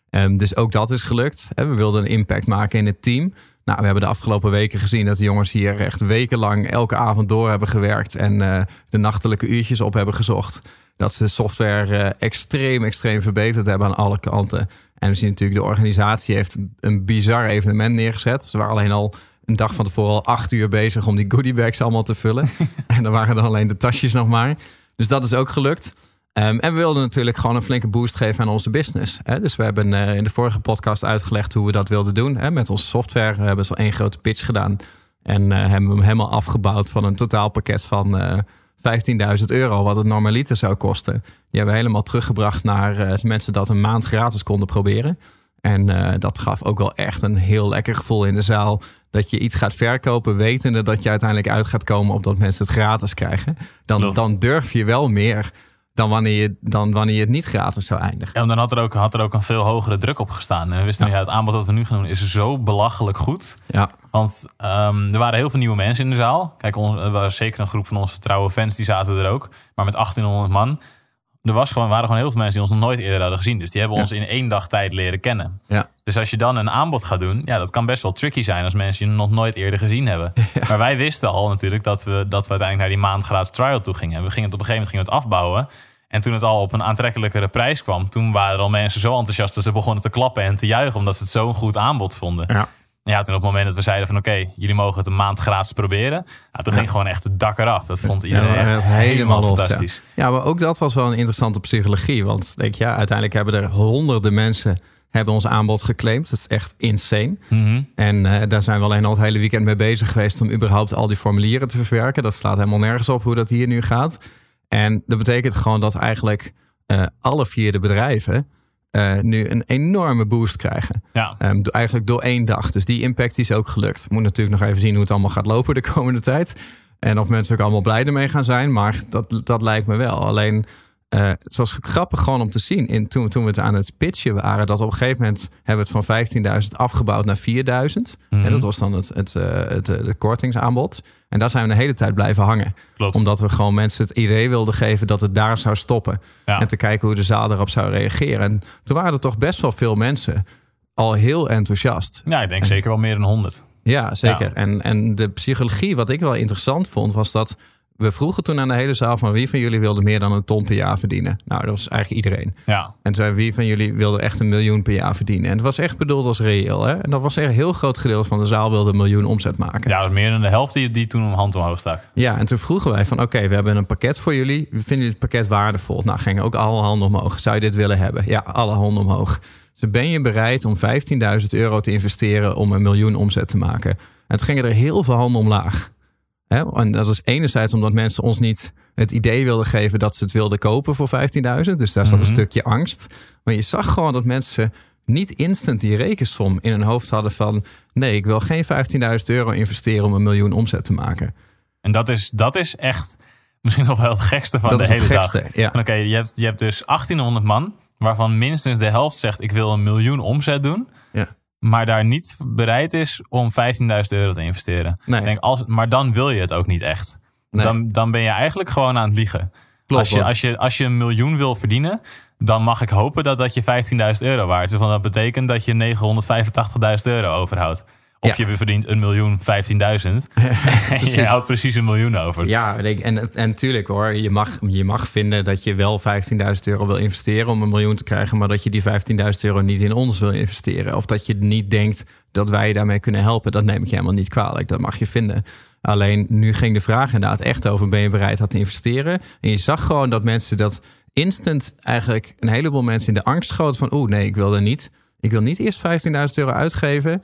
Um, dus ook dat is gelukt. We wilden een impact maken in het team. Nou, we hebben de afgelopen weken gezien dat de jongens hier echt wekenlang elke avond door hebben gewerkt en uh, de nachtelijke uurtjes op hebben gezocht. Dat ze software extreem, extreem verbeterd hebben aan alle kanten. En we zien natuurlijk, de organisatie heeft een bizar evenement neergezet. Ze waren alleen al een dag van tevoren al acht uur bezig om die goodiebags allemaal te vullen. *laughs* en dan waren dan alleen de tasjes nog maar. Dus dat is ook gelukt. Um, en we wilden natuurlijk gewoon een flinke boost geven aan onze business. Hè? Dus we hebben uh, in de vorige podcast uitgelegd hoe we dat wilden doen. Hè? Met onze software we hebben we al één grote pitch gedaan. En uh, hebben we hem helemaal afgebouwd van een totaalpakket van uh, 15.000 euro, wat het normaliter zou kosten. Die hebben we helemaal teruggebracht naar uh, mensen dat een maand gratis konden proberen. En uh, dat gaf ook wel echt een heel lekker gevoel in de zaal. Dat je iets gaat verkopen, wetende dat je uiteindelijk uit gaat komen op dat mensen het gratis krijgen. Dan, dan durf je wel meer dan wanneer, je, dan wanneer je het niet gratis zou eindigen. En dan had er ook, had er ook een veel hogere druk op gestaan. En we wisten ja. nu, ja, het aanbod dat we nu gaan doen is zo belachelijk goed. Ja. Want um, er waren heel veel nieuwe mensen in de zaal. Kijk, ons, er was zeker een groep van onze trouwe fans, die zaten er ook. Maar met 1800 man, er was gewoon, waren gewoon heel veel mensen die ons nog nooit eerder hadden gezien. Dus die hebben ons in één dag tijd leren kennen. Ja. Dus als je dan een aanbod gaat doen, ja, dat kan best wel tricky zijn als mensen je nog nooit eerder gezien hebben. Ja. Maar wij wisten al natuurlijk dat we, dat we uiteindelijk naar die maand gratis trial toe gingen. En we gingen het op een gegeven moment gingen het afbouwen. En toen het al op een aantrekkelijkere prijs kwam, toen waren er al mensen zo enthousiast dat ze begonnen te klappen en te juichen, omdat ze het zo'n goed aanbod vonden. Ja. Ja, toen op het moment dat we zeiden van oké, jullie mogen het een maand gratis proberen. Ja, toen ging gewoon echt het dak eraf. Dat vond iedereen echt helemaal, helemaal los, fantastisch. Ja. maar ook dat was wel een interessante psychologie. Want denk ja, uiteindelijk hebben er honderden mensen hebben ons aanbod geclaimd. Dat is echt insane. Mm -hmm. En uh, daar zijn we alleen al het hele weekend mee bezig geweest om überhaupt al die formulieren te verwerken. Dat slaat helemaal nergens op hoe dat hier nu gaat. En dat betekent gewoon dat eigenlijk uh, alle vier de bedrijven uh, nu een enorme boost krijgen. Ja. Um, eigenlijk door één dag. Dus die impact is ook gelukt. Moet natuurlijk nog even zien hoe het allemaal gaat lopen de komende tijd. En of mensen ook allemaal blij ermee gaan zijn. Maar dat, dat lijkt me wel. Alleen uh, het was grappig gewoon om te zien. In, toen, toen we het aan het pitchen waren, dat op een gegeven moment hebben we het van 15.000 afgebouwd naar 4.000. Mhm. En dat was dan het, het, uh, het, het, kortingsaanbod. En daar zijn we de hele tijd blijven hangen. Klopt. Omdat we gewoon mensen het idee wilden geven dat het daar zou stoppen. Ja. En te kijken hoe de zaal erop zou reageren. En toen waren er toch best wel veel mensen al heel enthousiast. Ja, ik denk en, zeker wel meer dan 100. Ja, zeker. Ja. En, en de psychologie, wat ik wel interessant vond, was dat we vroegen toen aan de hele zaal van wie van jullie wilde meer dan een ton per jaar verdienen. Nou, dat was eigenlijk iedereen. Ja. En zei wie van jullie wilde echt een miljoen per jaar verdienen. En het was echt bedoeld als reëel. Hè? En dat was echt een heel groot gedeelte van de zaal wilde een miljoen omzet maken. Ja, meer dan de helft die, die toen een hand omhoog stak. Ja, en toen vroegen wij van oké, okay, we hebben een pakket voor jullie. Vinden dit pakket waardevol. Nou, gingen ook alle handen omhoog. Zou je dit willen hebben? Ja, alle handen omhoog. Dus ben je bereid om 15.000 euro te investeren om een miljoen omzet te maken? En toen gingen er heel veel handen omlaag. En dat is enerzijds omdat mensen ons niet het idee wilden geven dat ze het wilden kopen voor 15.000. Dus daar zat Mhm. een stukje angst. Maar je zag gewoon dat mensen niet instant die rekensom in hun hoofd hadden van... nee, ik wil geen 15.000 euro investeren om een miljoen omzet te maken. En dat is, dat is echt misschien nog wel het gekste van dat de hele gekste, dag. ja. Oké, je, hebt, je hebt dus 1800 man, waarvan minstens de helft zegt ik wil een miljoen omzet doen. Maar daar niet bereid is om 15.000 euro te investeren. Nee. Ik Denk, als, maar dan wil je het ook niet echt. Nee. Dan, dan ben je eigenlijk gewoon aan het liegen. Klopt, als, je, als, je, als je een miljoen wil verdienen, dan mag ik hopen dat dat je 15.000 euro waard is. Want dat betekent dat je 985.000 euro overhoudt. Of Ja. je verdient een miljoen 15.000. *laughs* en je houdt precies een miljoen over. Ja, en, en tuurlijk hoor, je mag, je mag vinden dat je wel 15.000 euro wil investeren om een miljoen te krijgen, maar dat je die 15.000 euro niet in ons wil investeren. Of dat je niet denkt dat wij je daarmee kunnen helpen. Dat neem ik je helemaal niet kwalijk. Dat mag je vinden. Alleen nu ging de vraag inderdaad echt over: ben je bereid dat te investeren? En je zag gewoon dat mensen dat instant eigenlijk een heleboel mensen in de angst schoten van: oeh, nee, ik wil er niet. Ik wil niet eerst 15.000 euro uitgeven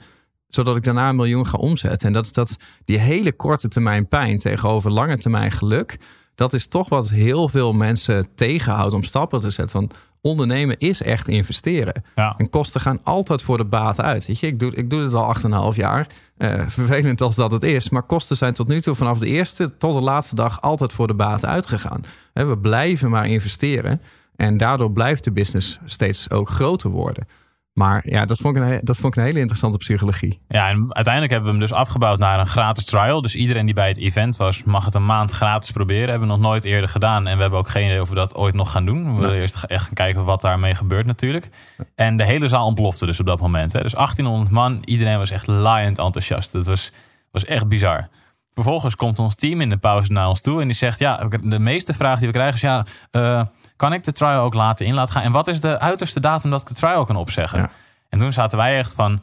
zodat ik daarna een miljoen ga omzetten. En dat is dat die hele korte termijn pijn tegenover lange termijn geluk. Dat is toch wat heel veel mensen tegenhoudt om stappen te zetten. Want ondernemen is echt investeren. Ja. En kosten gaan altijd voor de baat uit. Weet je, ik doe, ik doe dit al 8,5 jaar. Uh, vervelend als dat het is. Maar kosten zijn tot nu toe vanaf de eerste tot de laatste dag altijd voor de baat uitgegaan. We blijven maar investeren. En daardoor blijft de business steeds ook groter worden. Maar ja, dat vond, ik een, dat vond ik een hele interessante psychologie. Ja, en uiteindelijk hebben we hem dus afgebouwd naar een gratis trial. Dus iedereen die bij het event was, mag het een maand gratis proberen. Hebben we nog nooit eerder gedaan. En we hebben ook geen idee of we dat ooit nog gaan doen. We willen eerst echt gaan kijken wat daarmee gebeurt natuurlijk. En de hele zaal ontplofte dus op dat moment. Hè. Dus 1800 man, iedereen was echt laaiend enthousiast. Het was, was echt bizar. Vervolgens komt ons team in de pauze naar ons toe en die zegt: Ja, de meeste vraag die we krijgen is: Ja, uh, kan ik de trial ook laten in laten gaan? En wat is de uiterste datum dat ik de trial kan opzeggen? En toen zaten wij echt van,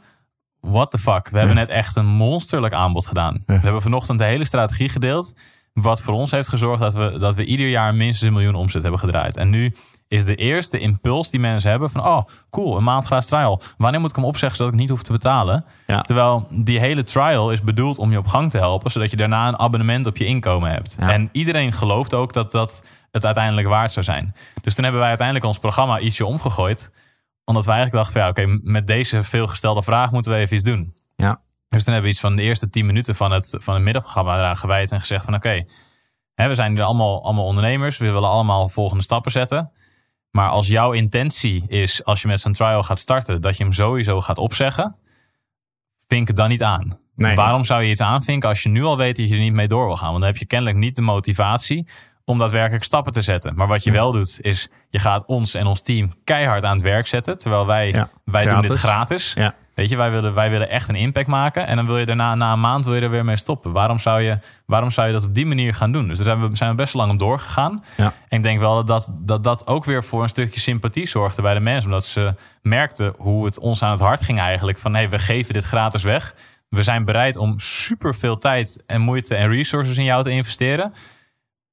what the fuck? We hebben net echt een monsterlijk aanbod gedaan. We hebben vanochtend de hele strategie gedeeld. Wat voor ons heeft gezorgd dat we, dat we ieder jaar minstens een miljoen omzet hebben gedraaid. En nu is de eerste impuls die mensen hebben van... oh, cool, een maand gratis trial. Wanneer moet ik hem opzeggen zodat ik niet hoef te betalen? Terwijl die hele trial is bedoeld om je op gang te helpen... zodat je daarna een abonnement op je inkomen hebt. En iedereen gelooft ook dat dat het uiteindelijk waard zou zijn. Dus toen hebben wij uiteindelijk ons programma ietsje omgegooid. Omdat wij eigenlijk dachten van ja, oké, met deze veelgestelde vraag moeten we even iets doen. Ja. Dus toen hebben we iets van de eerste tien minuten van het, van het middagprogramma eraan gewijd en gezegd van oké, we zijn hier allemaal, allemaal ondernemers. We willen allemaal volgende stappen zetten. Maar als jouw intentie is, als je met zo'n trial gaat starten, dat je hem sowieso gaat opzeggen, vink het dan niet aan. Nee. Waarom zou je iets aanvinken als je nu al weet dat je er niet mee door wil gaan? Want dan heb je kennelijk niet de motivatie om daadwerkelijk stappen te zetten. Maar wat je wel doet, is je gaat ons en ons team keihard aan het werk zetten. Terwijl wij, wij doen dit gratis. Ja. Weet je, wij willen, wij willen echt een impact maken. En dan wil je daarna, na een maand, wil je er weer mee stoppen. Waarom zou je, waarom zou je dat op die manier gaan doen? Dus daar zijn we, zijn we best lang om doorgegaan. Ja. En ik denk wel dat dat, dat dat ook weer voor een stukje sympathie zorgde bij de mensen. Omdat ze merkten hoe het ons aan het hart ging eigenlijk. Van hé, hey, we geven dit gratis weg. We zijn bereid om super veel tijd en moeite en resources in jou te investeren.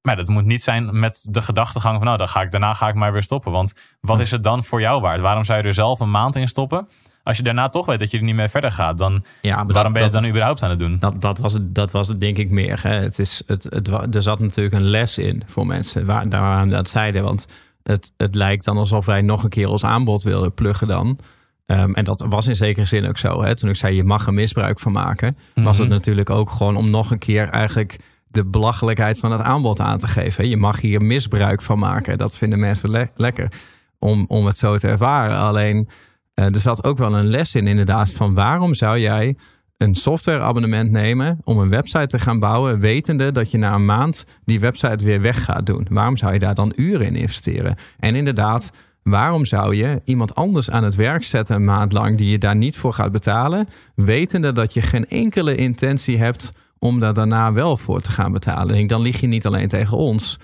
Maar dat moet niet zijn met de gedachtegang van nou, dan ga ik, daarna ga ik maar weer stoppen. Want wat is het dan voor jou waard? Waarom zou je er zelf een maand in stoppen? Als je daarna toch weet dat je er niet meer verder gaat, dan waarom ben je het dan überhaupt aan het doen? Dat, dat, was, het, dat was het denk ik meer. Hè. Het is, het, het, er zat natuurlijk een les in voor mensen waar, daar dat zeiden. Want het, het lijkt dan alsof wij nog een keer ons aanbod wilden pluggen dan. Ehm, en dat was in zekere zin ook zo. Hè. Toen ik zei je mag er misbruik van maken, was het mhm. natuurlijk ook gewoon om nog een keer eigenlijk de belachelijkheid van het aanbod aan te geven. Je mag hier misbruik van maken. Dat vinden mensen lekker om, om het zo te ervaren. Alleen uh, er zat ook wel een les in, inderdaad, van waarom zou jij een softwareabonnement nemen om een website te gaan bouwen, wetende dat je na een maand die website weer weg gaat doen? Waarom zou je daar dan uren in investeren? En inderdaad, waarom zou je iemand anders aan het werk zetten een maand lang die je daar niet voor gaat betalen, wetende dat je geen enkele intentie hebt om daar daarna wel voor te gaan betalen. En dan lig je niet alleen tegen ons,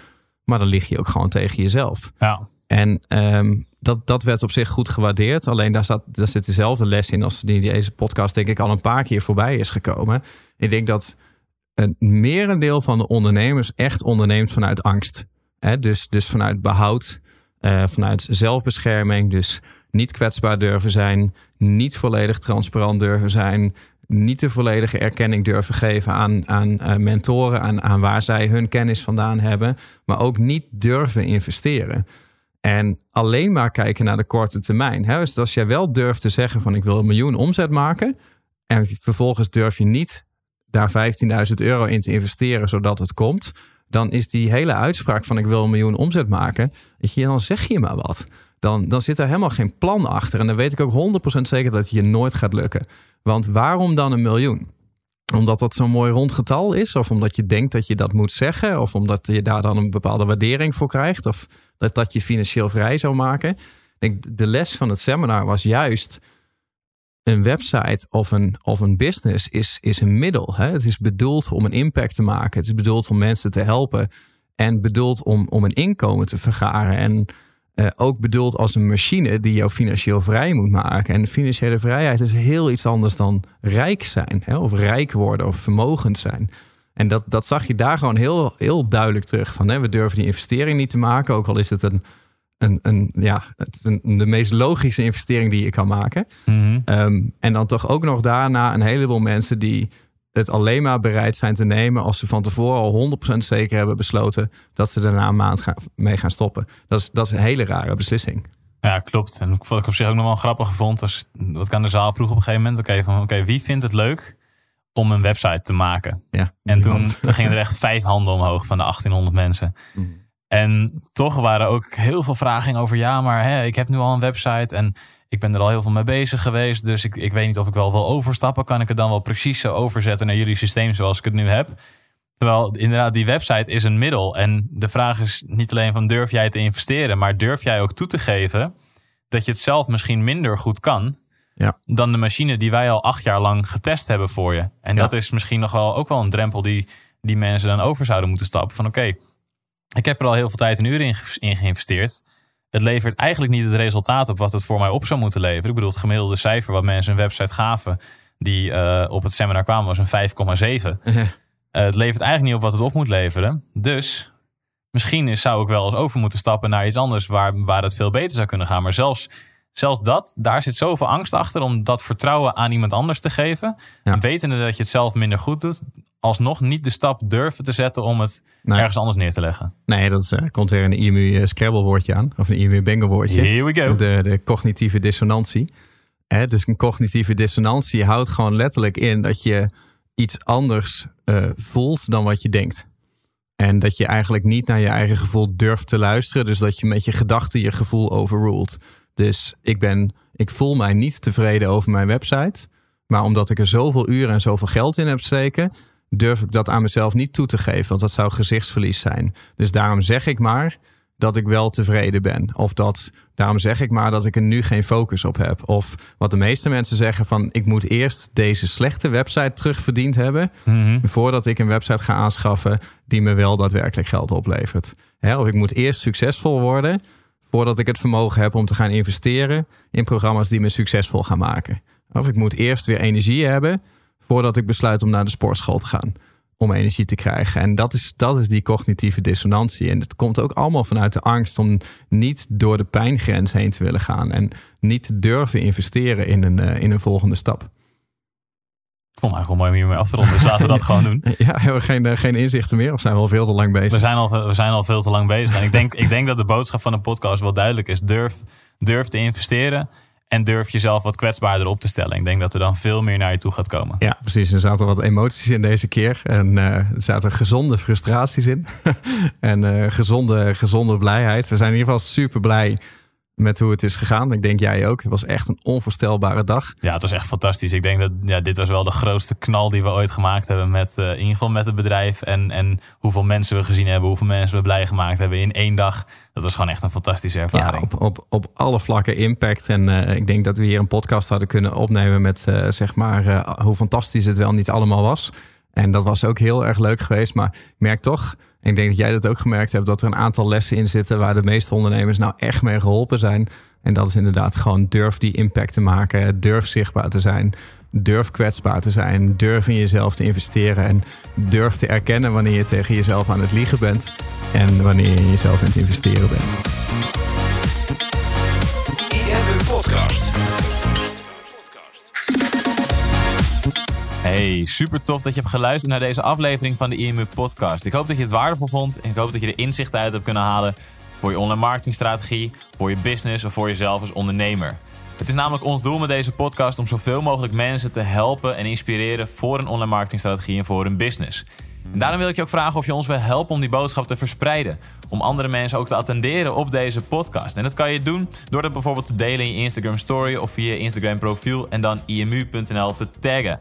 maar dan lig je ook gewoon tegen jezelf. Ja. En um, dat, dat werd op zich goed gewaardeerd. Alleen daar, zat, daar zit dezelfde les in als die deze podcast denk ik al een paar keer voorbij is gekomen. Ik denk dat een merendeel van de ondernemers echt onderneemt vanuit angst. He, dus, dus vanuit behoud, uh, vanuit zelfbescherming. Dus niet kwetsbaar durven zijn, niet volledig transparant durven zijn, niet de volledige erkenning durven geven aan, aan uh, mentoren, aan, aan waar zij hun kennis vandaan hebben, maar ook niet durven investeren. En alleen maar kijken naar de korte termijn. Hè? Dus als jij wel durft te zeggen van ik wil een miljoen omzet maken. En vervolgens durf je niet daar 15.000 euro in te investeren zodat het komt. Dan is die hele uitspraak van ik wil een miljoen omzet maken. Dan zeg je maar wat. Dan, dan zit er helemaal geen plan achter. En dan weet ik ook 100% zeker dat je nooit gaat lukken. Want waarom dan een miljoen? Omdat dat zo'n mooi rond getal is? Of omdat je denkt dat je dat moet zeggen? Of omdat je daar dan een bepaalde waardering voor krijgt? Of dat dat je financieel vrij zou maken? Ik de les van het seminar was juist een website of een, of een business is, is een middel. Hè? Het is bedoeld om een impact te maken. Het is bedoeld om mensen te helpen. En bedoeld om, om een inkomen te vergaren. En uh, ook bedoeld als een machine die jou financieel vrij moet maken. En financiële vrijheid is heel iets anders dan rijk zijn. Hè? Of rijk worden of vermogend zijn. En dat, dat zag je daar gewoon heel, heel duidelijk terug. Van, hè, we durven die investering niet te maken. Ook al is het een, een, een, ja, het is een, de meest logische investering die je kan maken. Mhm. Ehm, en dan toch ook nog daarna een heleboel mensen die het alleen maar bereid zijn te nemen als ze van tevoren al 100% zeker hebben besloten dat ze daarna een maand gaan, mee gaan stoppen. Dat is, dat is een hele rare beslissing. Ja, klopt. En wat ik op zich ook nog wel grappig vond, was wat ik aan de zaal vroeg op een gegeven moment. Oké, van oké, wie vindt het leuk om een website te maken? Ja, En toen, *laughs* gingen er echt vijf handen omhoog van de 1800 mensen. Mhm. En toch waren ook heel veel vragen over, ja, maar hè, ik heb nu al een website en ik ben er al heel veel mee bezig geweest. Dus ik, ik weet niet of ik wel wil overstappen. Kan ik het dan wel precies zo overzetten naar jullie systeem zoals ik het nu heb? Terwijl inderdaad, die website is een middel. En de vraag is niet alleen van durf jij te investeren, maar durf jij ook toe te geven dat je het zelf misschien minder goed kan Ja. dan de machine die wij al acht jaar lang getest hebben voor je. En Ja. dat is misschien nog wel ook wel een drempel die, die mensen dan over zouden moeten stappen. Van oké, ik heb er al heel veel tijd en uren in, in geïnvesteerd. Het levert eigenlijk niet het resultaat op wat het voor mij op zou moeten leveren. Ik bedoel, het gemiddelde cijfer wat mensen een website gaven, die eh, op het seminar kwamen, was een 5,7. *laughs* Eh, het levert eigenlijk niet op wat het op moet leveren. Dus misschien is, zou ik wel eens over moeten stappen naar iets anders waar, waar het veel beter zou kunnen gaan. Maar zelfs, zelfs dat, daar zit zoveel angst achter om dat vertrouwen aan iemand anders te geven. Ja. En wetende dat je het zelf minder goed doet, alsnog niet de stap durven te zetten om het Nee. ergens anders neer te leggen. Nee, dat is, er komt weer een IMU eh, Scrabble woordje aan. Of een IMU bingo woordje. Here we go. De, de cognitieve dissonantie. Hè, dus een cognitieve dissonantie houdt gewoon letterlijk in dat je iets anders eh, voelt dan wat je denkt. En dat je eigenlijk niet naar je eigen gevoel durft te luisteren. Dus dat je met je gedachten je gevoel overruled. Dus ik, ben, ik voel mij niet tevreden over mijn website. Maar omdat ik er zoveel uren en zoveel geld in heb steken, durf ik dat aan mezelf niet toe te geven. Want dat zou gezichtsverlies zijn. Dus daarom zeg ik maar dat ik wel tevreden ben. Of dat, daarom zeg ik maar dat ik er nu geen focus op heb. Of wat de meeste mensen zeggen van ik moet eerst deze slechte website terugverdiend hebben. Mhm. Voordat ik een website ga aanschaffen die me wel daadwerkelijk geld oplevert. Hè, of ik moet eerst succesvol worden voordat ik het vermogen heb om te gaan investeren in programma's die me succesvol gaan maken. Of ik moet eerst weer energie hebben voordat ik besluit om naar de sportschool te gaan. Om energie te krijgen. En dat is, dat is die cognitieve dissonantie. En het komt ook allemaal vanuit de angst om niet door de pijngrens heen te willen gaan. En niet te durven investeren in een, eh, in een volgende stap. Ik vond het eigenlijk wel mooi om hiermee af te ronden. Dus laten we dat *laughs* gewoon doen. Ja, hebben we geen, eh, geen inzichten meer? Of zijn we al veel te lang bezig? We zijn al, we zijn al veel te lang bezig. En ik denk, ik denk dat de boodschap van de podcast wel duidelijk is. Durf, durf te investeren. En durf jezelf wat kwetsbaarder op te stellen. Ik denk dat er dan veel meer naar je toe gaat komen. Ja, precies. Er zaten wat emoties in deze keer. En eh, er zaten gezonde frustraties in. *laughs* en eh, gezonde, gezonde blijheid. We zijn in ieder geval super blij met hoe het is gegaan. Ik denk jij ook. Het was echt een onvoorstelbare dag. Ja, het was echt fantastisch. Ik denk dat ja, dit was wel de grootste knal die we ooit gemaakt hebben. Met, eh, in ieder geval met het bedrijf. En, en hoeveel mensen we gezien hebben. Hoeveel mensen we blij gemaakt hebben in één dag. Dat was gewoon echt een fantastische Ja, ervaring. op, op, op alle vlakken impact. En eh, ik denk dat we hier een podcast hadden kunnen opnemen met eh, zeg maar hoe fantastisch het wel niet allemaal was. En dat was ook heel erg leuk geweest. Maar ik merk toch, ik denk dat jij dat ook gemerkt hebt, dat er een aantal lessen in zitten waar de meeste ondernemers nou echt mee geholpen zijn. En dat is inderdaad gewoon durf die impact te maken, durf zichtbaar te zijn, durf kwetsbaar te zijn, durf in jezelf te investeren en durf te erkennen wanneer je tegen jezelf aan het liegen bent en wanneer je in jezelf aan het investeren bent. Hey, super tof dat je hebt geluisterd naar deze aflevering van de IMU Podcast. Ik hoop dat je het waardevol vond en ik hoop dat je er inzichten uit hebt kunnen halen voor je online marketingstrategie, voor je business of voor jezelf als ondernemer. Het is namelijk ons doel met deze podcast om zoveel mogelijk mensen te helpen en inspireren voor een online marketingstrategie en voor hun business. En daarom wil ik je ook vragen of je ons wil helpen om die boodschap te verspreiden. Om andere mensen ook te attenderen op deze podcast. En dat kan je doen door dat bijvoorbeeld te delen in je Instagram story of via je Instagram profiel en dan imu.nl te taggen.